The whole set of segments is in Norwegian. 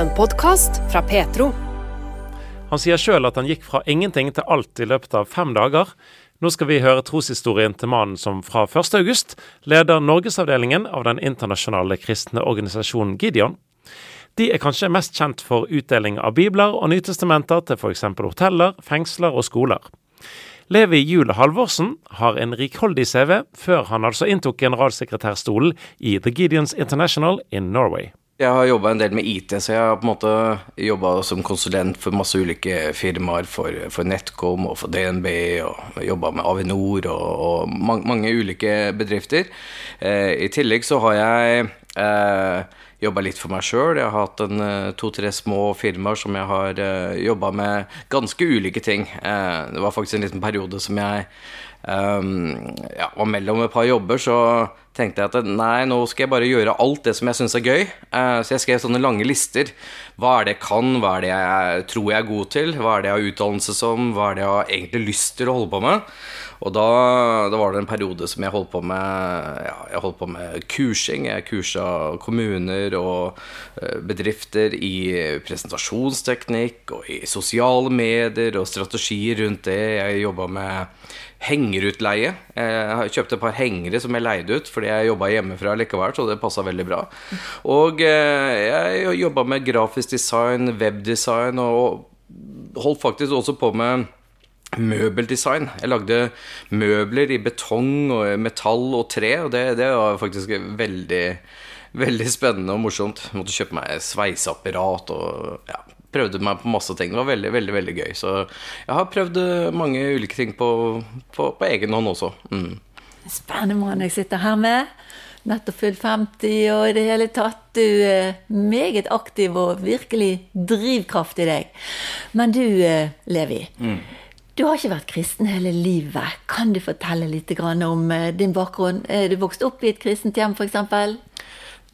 En podkast fra Petro. Han sier sjøl at han gikk fra ingenting til alt i løpet av fem dager. Nå skal vi høre troshistorien til mannen som fra 1.8 leder norgesavdelingen av den internasjonale kristne organisasjonen Gideon. De er kanskje mest kjent for utdeling av bibler og nytestamenter til f.eks. hoteller, fengsler og skoler. Levi Jule Halvorsen har en rikholdig CV, før han altså inntok generalsekretærstolen i The Gideons International in Norway. Jeg har jobba en del med IT, så jeg har på en måte jobba som konsulent for masse ulike firmaer. For, for Netcom og for DNB, og jobba med Avinor og, og mange, mange, ulike bedrifter. Eh, I tillegg så har jeg eh, jobba litt for meg sjøl. Jeg har hatt eh, to-tre små firmaer som jeg har uh, eh, jobba med ganske ulike ting. Uh, det var faktisk en liten periode som jeg ja, var mellom et par jobber, så tenkte jeg at nei, nå skal jeg bare gjøre alt det som jeg syns er gøy. Uh, så jeg skrev sånne lange lister. Hva er det jeg kan, hva er det jeg tror jeg er god til, hva er det jeg har utdannelse som, hva er det jeg har egentlig lyst til å holde på med. Og da, da, var det en periode som jeg holdt på med ja, jeg holdt på med kursing. Jeg kursa kommuner og eh, bedrifter i presentasjonsteknikk og i sosiale medier og strategier rundt det. Jeg jobba med hengerutleie. Jeg kjøpte et par hengere som jeg leide ut fordi jeg jobba hjemmefra likevel, så det passa veldig bra. Og eh, jeg jobba med grafisk design, webdesign, og holdt faktisk også på med møbeldesign. Jeg lagde møbler i betong og metall og tre, og det, det var faktisk veldig, veldig spennende og morsomt. Jeg måtte kjøpe meg sveiseapparat og ja, prøvde meg på masse ting. Det var veldig, veldig veldig gøy. Så jeg har prøvd mange ulike ting på, på, på egen hånd også. Mm. Spennende mann jeg sitter her med. Nettopp fylt 50 og i det hele tatt. Du er meget aktiv og virkelig drivkraft i deg. Men du, eh, Levi. Mm. Du har ikke vært kristen hele livet. Kan du fortelle litt om eh, din bakgrunn? Er du vokst opp i et kristent hjem, f.eks.?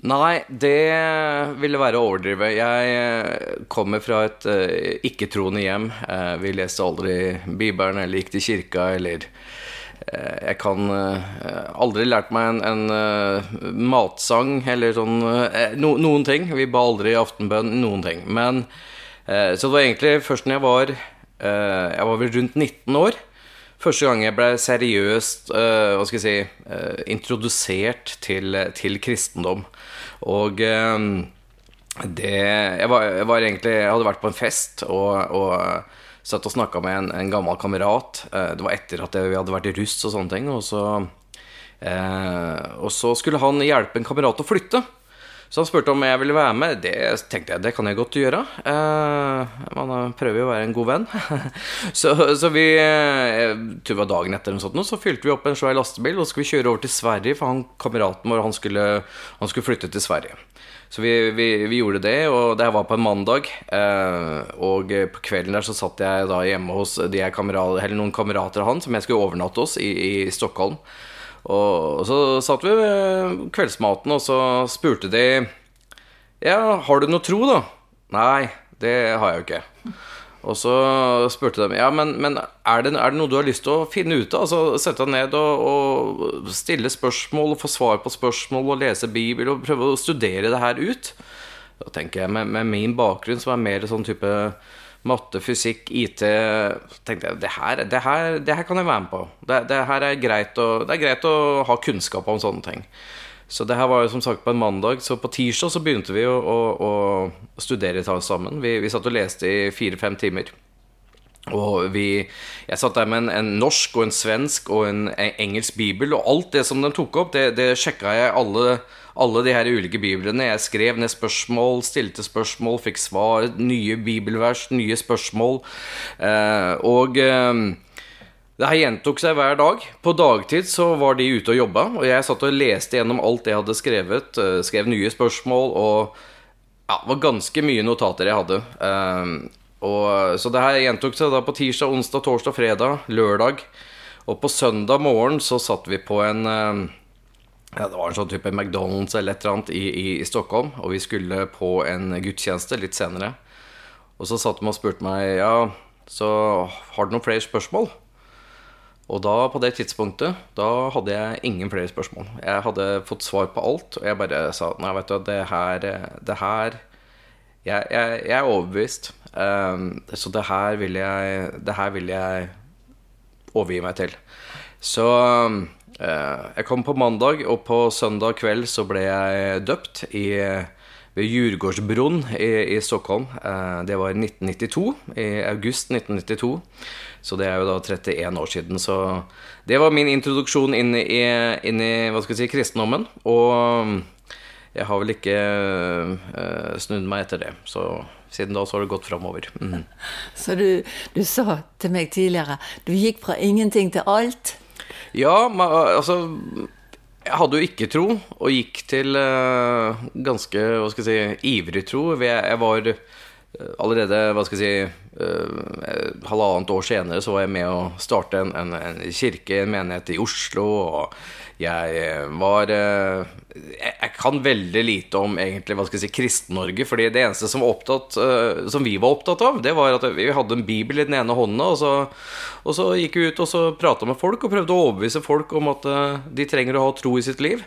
Nei, det ville være å overdrive. Jeg eh, kommer fra et uh, ikke-troende hjem. Uh, vi leste aldri Bibelen eller gikk til kirka eller uh, Jeg kan aldri lært meg en, en matsang eller sånn no, Noen ting. Vi ba aldri aftenbønn. Noen ting. Men Så det var egentlig først når jeg var jeg var vel rundt 19 år. Første gang jeg ble seriøst uh, hva skal jeg si, uh, introdusert til, til, kristendom. Og uh, det jeg var, jeg var, egentlig Jeg hadde vært på en fest og, og satt og snakka med en, en, gammel kamerat. det var etter at vi hadde vært i russ og sånne ting. Og så, og så skulle han hjelpe en kamerat å flytte. Så han spurte om jeg ville være med. Det tenkte jeg det kan jeg godt gjøre. Eh, man prøver jo å være en god venn. så, så, vi Jeg tror det var dagen etter sånt, så fylte vi opp en svær lastebil og skulle kjøre over til Sverige, for han kameraten vår han skulle, han skulle flytte til Sverige. Så vi, vi, vi, gjorde det, og det var på en mandag. Eh, og på kvelden der så satt jeg da hjemme hos kamerat, noen kamerater av han som jeg skulle overnatte hos i, i Stockholm. Og så satt vi ved kveldsmaten, og så spurte de Ja, har du noe tro, da? Nei, det har jeg jo ikke. Og så spurte de ja, men, men er, det, er, det, noe du har lyst til å finne ut av? Altså Sette deg ned og, og, stille spørsmål og få svar på spørsmål og lese Bibel og prøve å studere det her ut? Da tenker jeg med, med min bakgrunn, som er mer sånn type matte, fysikk, IT tenkte jeg det her, det her, det her kan jeg være med på. Det, det her er greit, å, det er greit å ha kunnskap om sånne ting. Så det her var jo som sagt på en mandag. Så på tirsdag så begynte vi å, å, å studere sammen. Vi, vi satt og leste i fire-fem timer. Og vi, jeg satt der med en, en, norsk og en svensk og en engelsk bibel, og alt det som de tok opp, det, det sjekka jeg alle alle de her ulike biblene. Jeg skrev ned spørsmål, stilte spørsmål, fikk svar, nye bibelvers, nye spørsmål. Eh, og eh, det her gjentok seg hver dag. På dagtid så var de ute og jobba, og jeg satt og leste gjennom alt jeg hadde skrevet, eh, skrev nye spørsmål, og ja, det var ganske mye notater jeg hadde. Og, så det her gjentok seg da på tirsdag, onsdag, torsdag, fredag, lørdag. Og på søndag morgen så satt vi på en ja, Det var en sånn type McDonald's eller et eller annet i, i, i, Stockholm. Og vi skulle på en gudstjeneste litt senere. Og så satt de og spurte meg Ja, så har du noen flere spørsmål? Og da, på det tidspunktet, da hadde jeg ingen flere spørsmål. Jeg hadde fått svar på alt, og jeg bare sa nei, vet du, det her, det her Jeg, jeg, jeg er overbevist. Um, så det her vil jeg Det her vil jeg overgi meg til. Så um, jeg kom på mandag, og på søndag kveld så ble jeg døpt i ved Djurgårdsbron i, i Stockholm. Uh, det var i 1992. I august 1992. Så det er jo da 31 år siden. Så det var min introduksjon inn i, inn i hva skal jeg si, kristendommen. Og jeg har vel ikke uh, snudd meg etter det. Så siden da så har det gått framover. Mm. Så du, du, sa til meg tidligere du gikk fra ingenting til alt? Ja, altså Jeg hadde jo ikke tro, og gikk til uh, ganske hva skal jeg si, ivrig tro. Jeg, jeg var allerede hva skal jeg si, uh, halvannet år senere så var jeg med å starte en, en, en kirke, en menighet i Oslo. og jeg var uh, Jeg kan veldig lite om egentlig, hva skal jeg si, Kristen-Norge. fordi det eneste som, opptatt, uh, som, vi var opptatt av, det var at vi hadde en bibel i den ene hånda, Og så, og så gikk vi ut og så prata med folk og prøvde å overbevise folk om at de trenger å ha tro i sitt liv.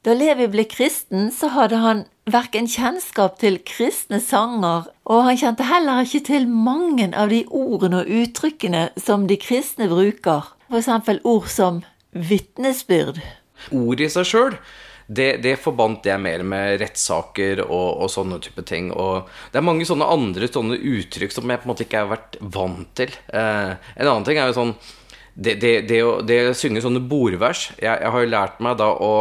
Da Levi ble kristen, så hadde han verken kjennskap til kristne sanger, og han kjente heller ikke til mange av de ordene og uttrykkene som de kristne bruker, for eksempel ord som vitnesbyrd. Ord i seg sjøl, det, det, forbandt jeg mer med rettssaker og, og, sånne type ting. Og det er mange sånne andre sånne uttrykk som jeg på en måte ikke har vært vant til. Eh, en annen ting er jo sånn det, det, det, å, å synge sånne bordvers jeg, jeg har jo lært meg da å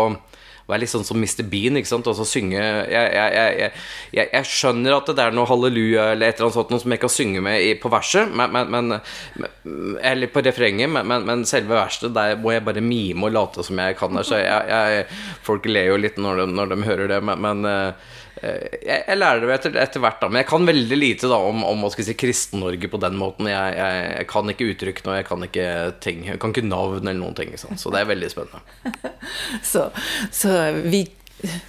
være litt sånn som Mr. Bean. ikke sant, Altså synge jeg, jeg, jeg, jeg, skjønner at det er noe halleluja eller et eller annet sånt noe som jeg kan synge med i, på verset, men, men, men, eller på refrenget, men, selve verset, der må jeg bare mime og late som jeg kan det. Så folk ler jo litt når de, når de hører det, men, Eh, jeg, jeg, lærer det etter, etter, hvert, da. Men jeg kan veldig lite da om, om si, Kristen-Norge på den måten. Jeg, jeg, jeg, kan ikke uttrykke noe, jeg kan ikke ting. Jeg kan ikke navn eller noen ting. Så det er veldig spennende. så, så, vi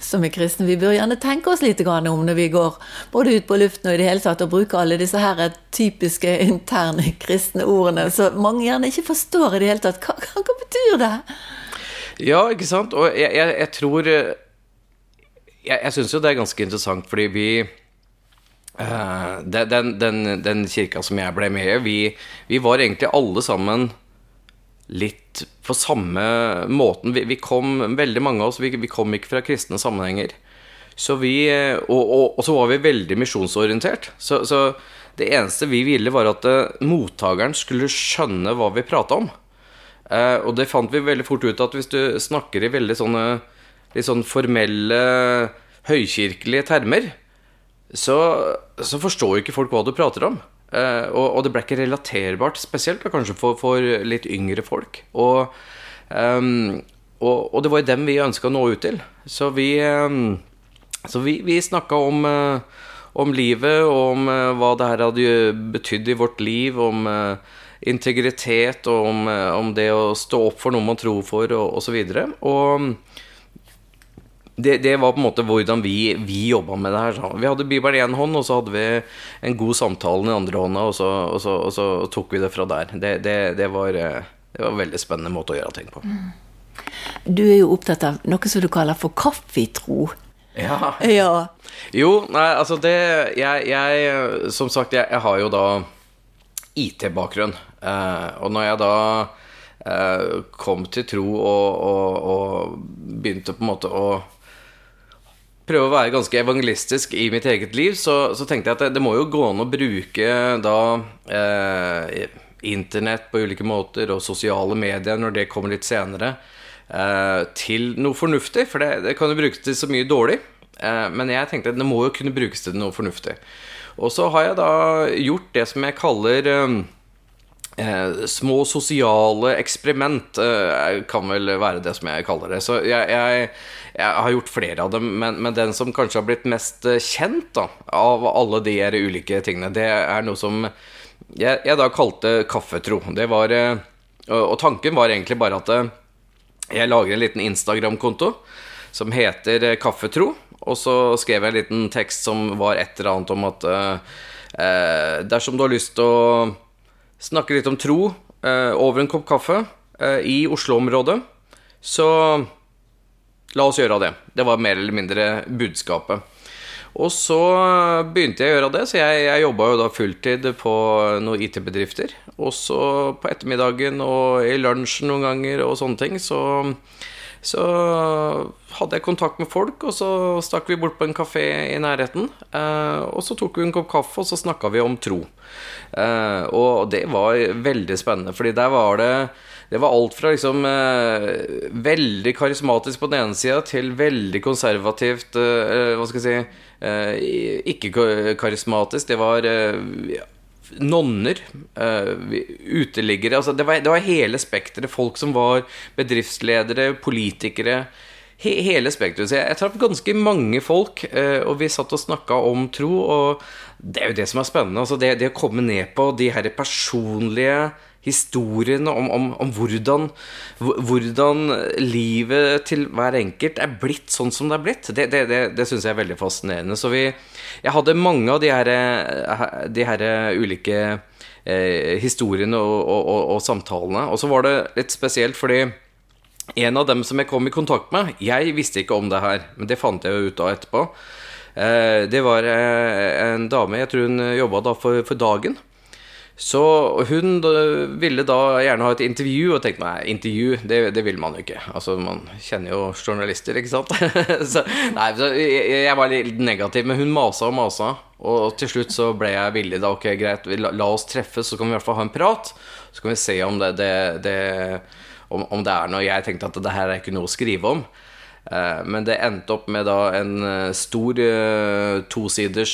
som er kristne, vi bør gjerne tenke oss litt om når vi går både ut på luften og i det hele tatt og bruker alle disse her typiske interne kristne ordene, så mange gjerne ikke forstår i det hele tatt. Hva, hva, hva betyr det? Ja, ikke sant. Og jeg, jeg tror eh, jeg, jeg syns jo det er ganske interessant, fordi vi uh, den, den, den, kirka som jeg ble med i, vi, vi, var egentlig alle sammen litt på samme måten. Vi, vi kom, veldig mange av oss, vi, vi, kom ikke fra kristne sammenhenger. Så vi, og, og, og så var vi veldig misjonsorientert. Så, så, det eneste vi ville, var at uh, mottakeren skulle skjønne hva vi prata om. Uh, og det fant vi veldig fort ut at hvis du snakker i veldig sånne litt sånn formelle, høykirkelige termer, så, så forstår jo ikke folk hva du prater om. Eh, og, og, det ble ikke relaterbart, spesielt da, kanskje for, for, litt yngre folk. Og, um, og, og, det var jo dem vi ønska å nå ut til. Så vi, um, vi, vi snakka om, uh, om livet, og om uh, hva det her hadde betydd i vårt liv, om integritet, og om, om, det å stå opp for noe man tror for, og osv. Og, så og det, det, var på en måte hvordan vi, vi jobba med det her. Så. Vi hadde Bibelen i én hånd, og så hadde vi en god samtale i den andre hånda, og så, og så, og så tok vi det fra der. Det, det, det, var, eh, det var en veldig spennende måte å gjøre ting på. Mm. Du er jo opptatt av noe som du kaller for kaffetro. Ja. ja. Jo, nei, altså det Jeg, jeg som sagt, jeg, jeg har jo da IT-bakgrunn. Eh, og når jeg da eh, kom til tro og, og, og begynte på en måte å prøve å være ganske evangelistisk i mitt eget liv, så, så tenkte jeg at det, det, må jo gå an å bruke da eh, internett på ulike måter og sosiale medier når det kommer litt senere, eh, til noe fornuftig. For det, det, kan jo brukes til så mye dårlig. Eh, men jeg tenkte at det må jo kunne brukes til noe fornuftig. Og så har jeg da gjort det som jeg kaller eh, små sosiale eksperiment eh, kan vel være det som jeg kaller det. Så jeg, jeg, jeg har gjort flere av dem, men, men, den som kanskje har blitt mest eh, kjent da, av alle de her ulike tingene, det er noe som jeg, jeg da kalte kaffetro. Det var, eh, og tanken var egentlig bare at eh, jeg lager en liten Instagram-konto som heter eh, Kaffetro. Og så skrev jeg en liten tekst som var et eller annet om at dersom du har lyst til å snakke litt om tro eh, over en kopp kaffe eh, i Oslo-området, så la oss gjøre det. Det var mer eller mindre budskapet. Og så begynte jeg å gjøre det, så jeg, jeg jobba jo da fulltid på noen IT-bedrifter. Og så på ettermiddagen og i lunsjen noen ganger og sånne ting, så, så hadde jeg kontakt med folk, og så stakk vi bort på en kafé i nærheten. Eh, og så tok vi en kopp kaffe, og så snakka vi om tro. Eh, og det var veldig spennende, fordi der var det det var alt fra liksom eh, veldig karismatisk på den ene sida til veldig konservativt eh, Hva skal jeg si eh, Ikke karismatisk. Det var eh, nonner, eh, uteliggere altså det, var, det var hele spekteret. Folk som var bedriftsledere, politikere. He, hele spekteret. Så jeg, jeg traff ganske mange folk, eh, og vi satt og snakka om tro. Og det er jo det som er spennende. Altså det, det å komme ned på de her personlige historiene om, om, om hvordan, hvordan, livet til hver enkelt er blitt sånn som det er blitt. Det, det, det, det syns jeg er veldig fascinerende. Så vi Jeg hadde mange av de her, de her ulike eh, historiene og, og, og, og samtalene. Og så var det litt spesielt fordi en av dem som jeg kom i kontakt med Jeg visste ikke om det her, men det fant jeg jo ut av etterpå. Eh, det var eh, en dame, jeg tror hun jobba da for, for Dagen. Så hun ville da gjerne ha et intervju, og tenkte nei, intervju, det, det vil man jo ikke. Altså, man kjenner jo journalister, ikke sant? så, nei, så jeg, jeg, var litt negativ, men hun masa og masa. Og til slutt så ble jeg villig, da. Ok, greit, la, la oss treffes, så kan vi i hvert fall ha en prat. Så kan vi se om det, det, det om, om, det er noe Jeg tenkte at det her er ikke noe å skrive om. Eh, men det endte opp med da en eh, stor eh, tosiders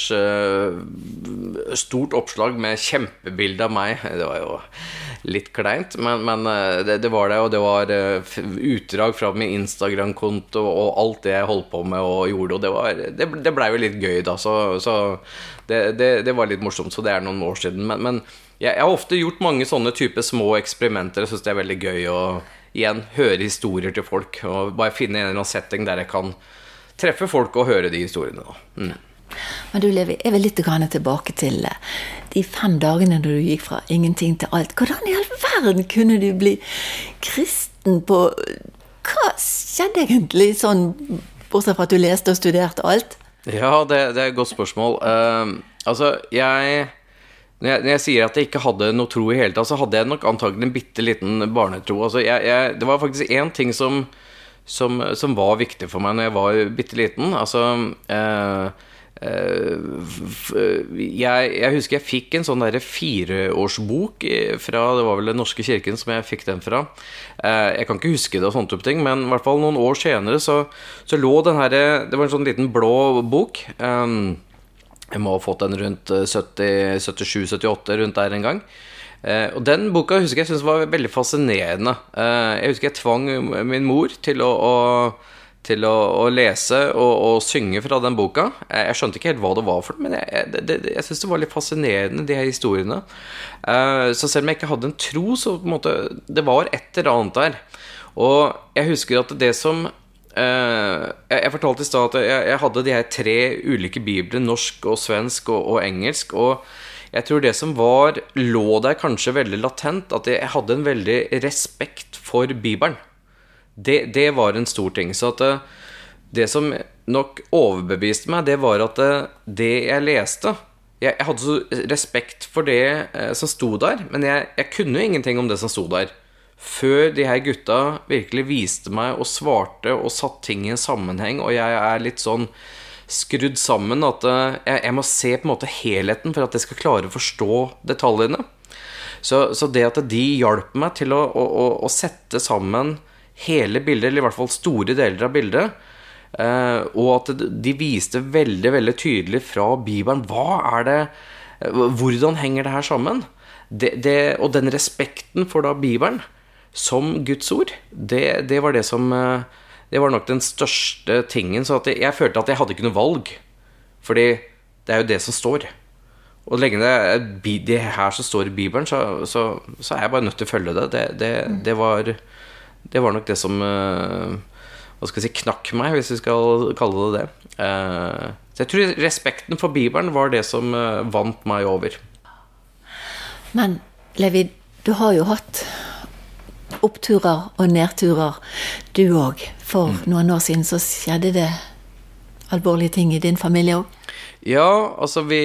Stort oppslag med kjempebilde av meg. Det var jo litt kleint, men, men det, det, var det. Og det var utdrag fra min Instagram-konto og alt det jeg holdt på med og gjorde. Og det, var, det, det blei jo litt gøy, da. Så, så det, det, var litt morsomt. Så det er noen år siden. Men, men jeg, jeg, har ofte gjort mange sånne type små eksperimenter. Jeg syns det er veldig gøy. Og igjen høre historier til folk. Og bare finne en eller annen setting der jeg kan treffe folk og høre de historiene. Mm. Men du Levi, jeg vil litt tilbake til eh, de fem dagene da du gikk fra ingenting til alt. Hvordan i all verden kunne du bli kristen på Hva skjedde egentlig sånn, bortsett fra at du leste og studerte alt? Ja, det, det er et godt spørsmål. Uh, altså, jeg når jeg, når jeg, sier at jeg ikke hadde noe tro i hele tatt, så hadde jeg nok antagelig en bitte liten barnetro. Altså jeg, jeg, det var faktisk én ting som, som, som, var viktig for meg når jeg var bitte liten. Altså eh, eh, jeg, husker jeg fikk en sånn derre fireårsbok fra Det var vel Den norske kirken som jeg fikk den fra. Eh, jeg kan ikke huske det og sånne type ting, men i hvert fall noen år senere så, så lå den herre Det var en sånn liten blå bok. Um, jeg må ha fått den rundt 77-78, eh, rundt der en gang. Eh, og den boka husker jeg syntes var veldig fascinerende. Eh, jeg husker jeg tvang min mor til å, å til å, å lese og, og, synge fra den boka. Jeg, jeg, skjønte ikke helt hva det var for men jeg, jeg, det, jeg syntes det var litt fascinerende, de her historiene. Uh, så selv om jeg ikke hadde en tro, så på en måte Det var et eller annet der. Og jeg husker at det som Eh, jeg, jeg, fortalte i stad at jeg, jeg, hadde de her tre ulike bibler, norsk og svensk og, og, engelsk. Og jeg tror det som var lå der kanskje veldig latent, at jeg hadde en veldig respekt for Bibelen. Det, det var en stor ting. Så at det, eh, det som nok overbeviste meg, det var at det, eh, det jeg leste jeg, hadde så respekt for det eh, som sto der, men jeg, kunne ingenting om det som sto der før de her gutta virkelig viste meg og svarte og satt ting i en sammenheng, og jeg er litt sånn skrudd sammen at eh, jeg, jeg må se på en måte helheten for at jeg skal klare å forstå detaljene. Så, så det at de hjalp meg til å, å, å, sette sammen hele bildet, eller i hvert fall store deler av bildet, eh, og at de viste veldig, veldig tydelig fra Bibelen hva er det Hvordan henger det her sammen? Det, det, og den respekten for da Bibelen som Guds ord, det, det, var det som eh, Det var nok den største tingen. Så jeg, jeg, følte at jeg hadde ikke noe valg. Fordi det er jo det som står. Og lenge det er det her som står i Bibelen, så, så, så, er jeg bare nødt til å følge det. Det, det, det var, var, nok det som eh, Hva skal jeg si knakk meg, hvis vi skal kalle det det. Eh, så jeg tror respekten for Bibelen var det som vant meg over. Men Levi, du har jo hatt oppturer og nedturer, du òg. For mm. noen år siden så skjedde det alvorlige ting i din familie òg? Ja, altså vi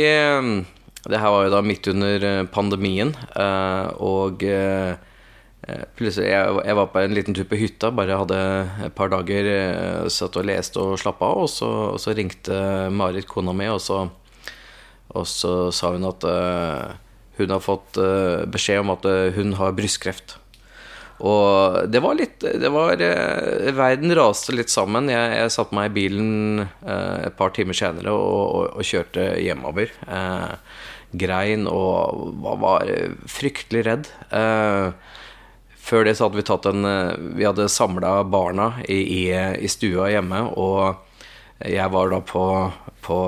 Det her var jo da midt under pandemien, og Plutselig, jeg, jeg, var på en liten tur på hytta, bare hadde et par dager satt og leste og slappa av. Og så, og så, ringte Marit, kona mi, og så, og så sa hun at uh, hun har fått uh, beskjed om at uh, hun har brystkreft. Og det var litt det var, Verden raste litt sammen. Jeg, jeg satte meg i bilen et par timer senere og, og, og kjørte hjemover. grein og var, var fryktelig redd. Eh, før det så hadde vi tatt en eh, Vi hadde samla barna i, i, i, stua hjemme, og jeg var da på, på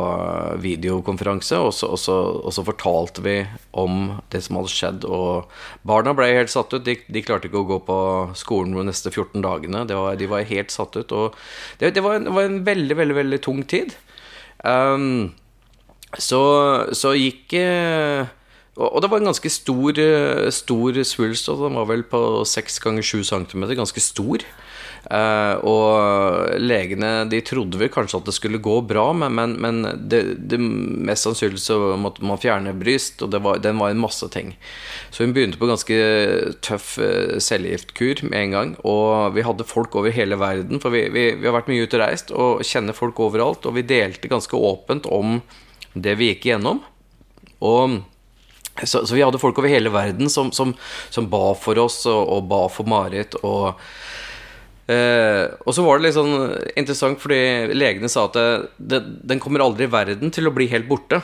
videokonferanse, og så, og, så, og så, fortalte vi om det som hadde skjedd. Og barna ble helt satt ut. De, de klarte ikke å gå på skolen de neste 14 dagene. Var, de var helt satt ut. Og det, det, var, en, det var, en, veldig, veldig, veldig tung tid. Um, så, så gikk uh, og det var en ganske stor, eh, stor svulst. Den var vel på 6 ganger 7 cm, ganske stor. Uh, og legene de trodde vel kanskje at det skulle gå bra, men, men, det, det, mest sannsynlig så måtte man fjerne bryst, og var, den var en masse ting. Så hun begynte på ganske tøff uh, cellegiftkur med en gang. Og vi hadde folk over hele verden, for vi, vi, vi har vært mye ute og reist og kjenner folk overalt. Og vi delte ganske åpent om det vi gikk igjennom. Og så, så, vi hadde folk over hele verden som, som, som ba for oss og, og ba for Marit. Og, eh, og så var det litt sånn interessant, fordi legene sa at det, det, den kommer aldri i verden til å bli helt borte.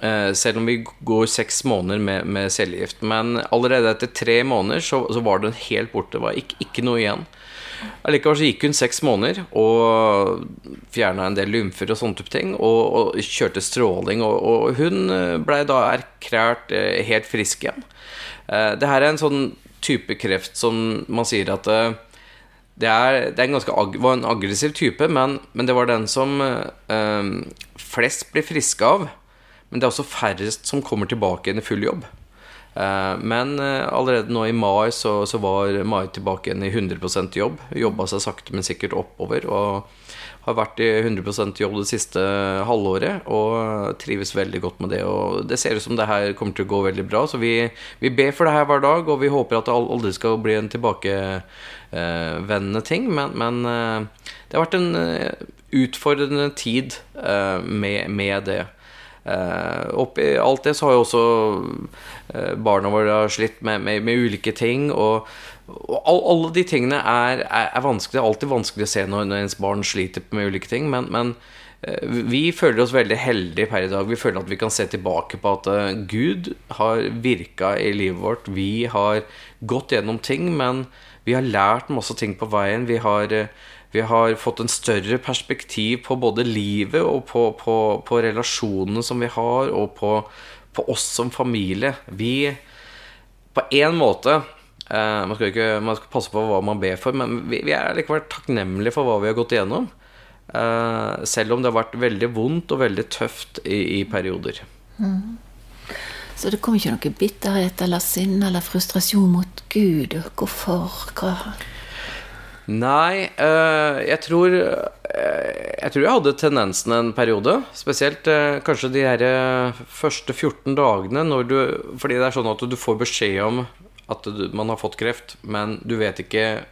Eh, selv om vi går seks måneder med, med cellegift. Men allerede etter tre måneder så, så var den helt borte. Det var ikke, ikke noe igjen. Allikevel så gikk hun seks måneder og fjerna en del lymfer og sånne type ting. Og, og kjørte stråling. Og, og hun eh, blei da erklært eh, helt frisk igjen. Eh, det her er en sånn type kreft som man sier at det, er, det er en ganske var en aggressiv type, men, men, det var den som eh, flest blir friske av. Men det er også færrest som kommer tilbake igjen i full jobb. Eh, men eh, allerede nå i mai så, så var Mai tilbake igjen i 100% jobb. Jobba seg sakte, men sikkert oppover. Og har vært i 100% jobb det siste halvåret og trives veldig godt med det. Og det ser ut som det her kommer til å gå veldig bra, så vi, vi ber for det her hver dag. Og vi håper at det aldri skal bli en tilbakevendende eh, ting. Men, men, det har vært en utfordrende tid med, med det. Uh, oppi alt det så har jo også uh, barna våre slitt med, med, med, ulike ting. Og, og all, alle de tingene er, er, er, vanskelig. Det er alltid vanskelig å se når, når ens barn sliter med ulike ting. Men, men uh, vi føler oss veldig heldige per i dag. Vi føler at vi kan se tilbake på at Gud har virka i livet vårt. Vi har gått gjennom ting, men vi har lært masse ting på veien. Vi har vi har fått en større perspektiv på både livet og på, på, på relasjonene som vi har, og på, på, oss som familie. Vi På en måte eh, man, skal ikke, man skal passe på hva man ber for, men vi, vi er likevel takknemlige for hva vi har gått igjennom. Eh, selv om det har vært veldig vondt og veldig tøft i, i perioder. Mm. Så det kom ikke noe bitterhet eller sinne eller frustrasjon mot Gud? Hvorfor? Hva? Nei, øh, jeg tror øh, Jeg tror jeg hadde tendensen en periode. Spesielt øh, kanskje de her første 14 dagene når du Fordi det er sånn at du får beskjed om at du, man har fått kreft, men du vet ikke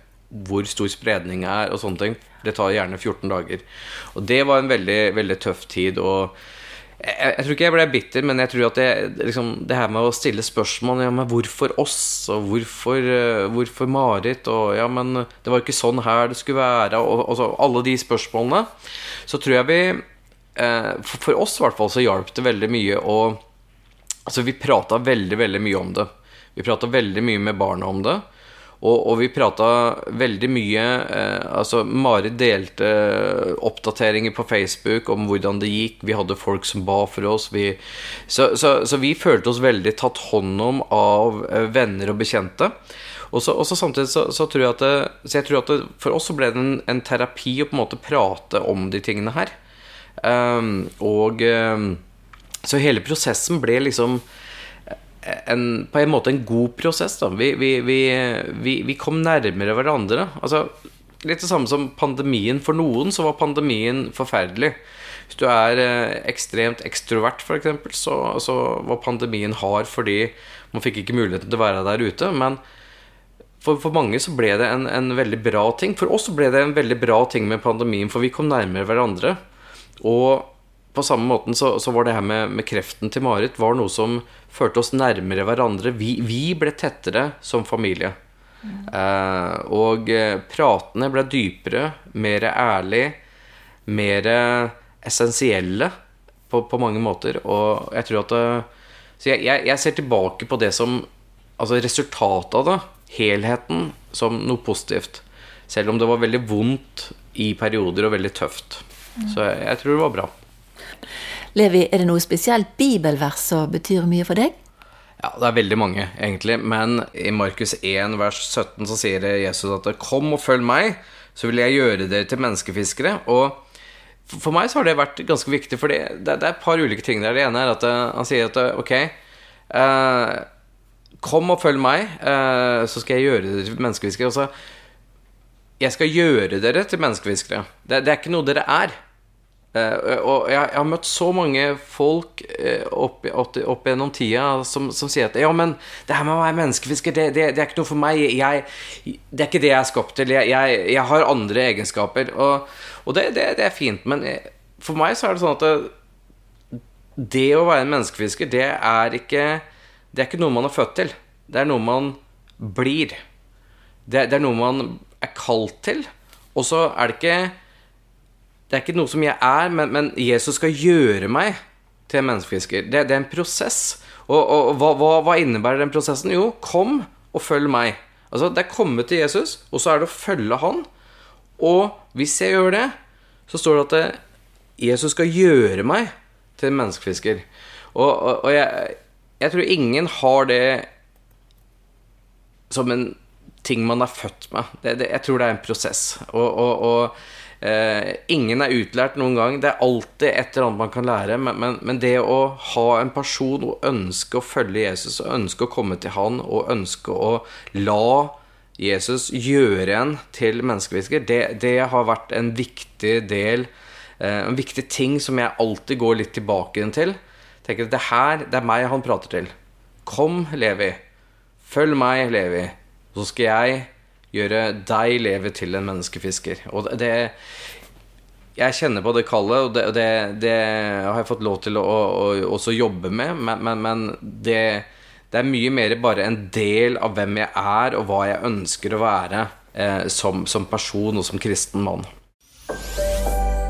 hvor stor spredning er og sånne ting. Det tar gjerne 14 dager. Og det var en veldig, veldig tøff tid. Og jeg, jeg, tror ikke jeg ble bitter, men jeg tror at det, liksom, det her med å stille spørsmål ja, men Hvorfor oss? Og hvorfor, uh, hvorfor Marit? Og ja, men det var ikke sånn her det skulle være. Og, og så, alle de spørsmålene. Så tror jeg vi eh, for, for, oss i hvert fall så hjalp det veldig mye å Altså, vi prata veldig, veldig mye om det. Vi prata veldig mye med barna om det. Og, og vi prata veldig mye eh, Altså, Mari delte oppdateringer på Facebook om hvordan det gikk. Vi hadde folk som ba for oss. Vi, så, så, så, vi følte oss veldig tatt hånd om av eh, venner og bekjente. Og så, samtidig så, så, tror jeg at det, så jeg tror at det, For oss så ble det en, en, terapi å på en måte prate om de tingene her. Um, og um, Så hele prosessen ble liksom en, på en måte en god prosess. Da. Vi, vi, vi, vi, kom nærmere hverandre. Altså, litt det samme som pandemien. For noen så var pandemien forferdelig. Hvis du er eh, ekstremt ekstrovert, f.eks., så, så var pandemien hard fordi man fikk ikke muligheten til å være der ute. Men for, for mange så ble det en, en, veldig bra ting. For oss ble det en veldig bra ting med pandemien, for vi kom nærmere hverandre. Og på samme måten så, så var det her med, med, kreften til Marit var noe som førte oss nærmere hverandre. Vi, vi ble tettere som familie. Mm. Eh, og eh, pratene ble dypere, mer ærlig, mer essensielle på, på, mange måter. Og jeg tror at eh, Så jeg, jeg, jeg, ser tilbake på det som Altså resultatet av det, helheten, som noe positivt. Selv om det var veldig vondt i perioder og veldig tøft. Så jeg, jeg tror det var bra. Levi, er det noe spesielt bibelvers som betyr mye for deg? Ja, det er veldig mange, egentlig. Men i Markus 1, vers 17, så sier Jesus at 'Kom og følg meg, så vil jeg gjøre dere til menneskefiskere'. Og for meg så har det vært ganske viktig, for det, det, er et par ulike ting der. Det ene er at uh, han sier at uh, ok eh, Kom og følg meg, så skal jeg gjøre dere til menneskefiskere. Altså, jeg skal gjøre dere til menneskefiskere. Det, det er ikke noe dere er. Uh, og jeg, jeg, har møtt så mange folk uh, opp, opp, opp, gjennom tida som, som, sier at Ja, men det her med å være menneskefisker, det, det, det, er ikke noe for meg. Jeg, det er ikke det jeg er skapt til. Jeg, jeg har andre egenskaper. Og, og det, er fint. Men eh, for meg så er det sånn at det, det å være en menneskefisker, det er ikke Det er ikke noe man er født til. Det er noe man blir. Det, det er noe man er kalt til. Og så er det ikke det er ikke noe som jeg er, men, men Jesus skal gjøre meg til en menneskefisker. Det, det er en prosess. Og, og, og hva, hva, innebærer den prosessen? Jo, kom og følg meg. Altså, Det er komme til Jesus, og så er det å følge han. Og hvis jeg gjør det, så står det at det, Jesus skal gjøre meg til en menneskefisker. Og, og jeg, jeg, tror ingen har det som en ting man er født med. Det, det, jeg tror det er en prosess. og, og Eh, ingen er utlært noen gang. Det er alltid et eller annet man kan lære. Men, men, men, det å ha en person og ønske å følge Jesus, og ønske å komme til han, og ønske å la Jesus gjøre en til menneskevisker, det, det har vært en viktig del, eh, en viktig ting som jeg alltid går litt tilbake til. Tenker at det her, det er meg han prater til. Kom, Levi. Følg meg, Levi. Så skal jeg gjøre deg leve til en menneskefisker. Og det Jeg kjenner på det kallet, og det, det, det har jeg fått lov til å, å også jobbe med, men, men, men det, det, er mye mer bare en del av hvem jeg er, og hva jeg ønsker å være eh, som, som person og som kristen mann.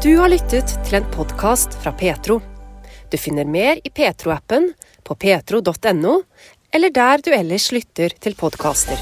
Du har lyttet til en podkast fra Petro. Du finner mer i Petro-appen, på petro.no, eller der du ellers lytter til podkaster.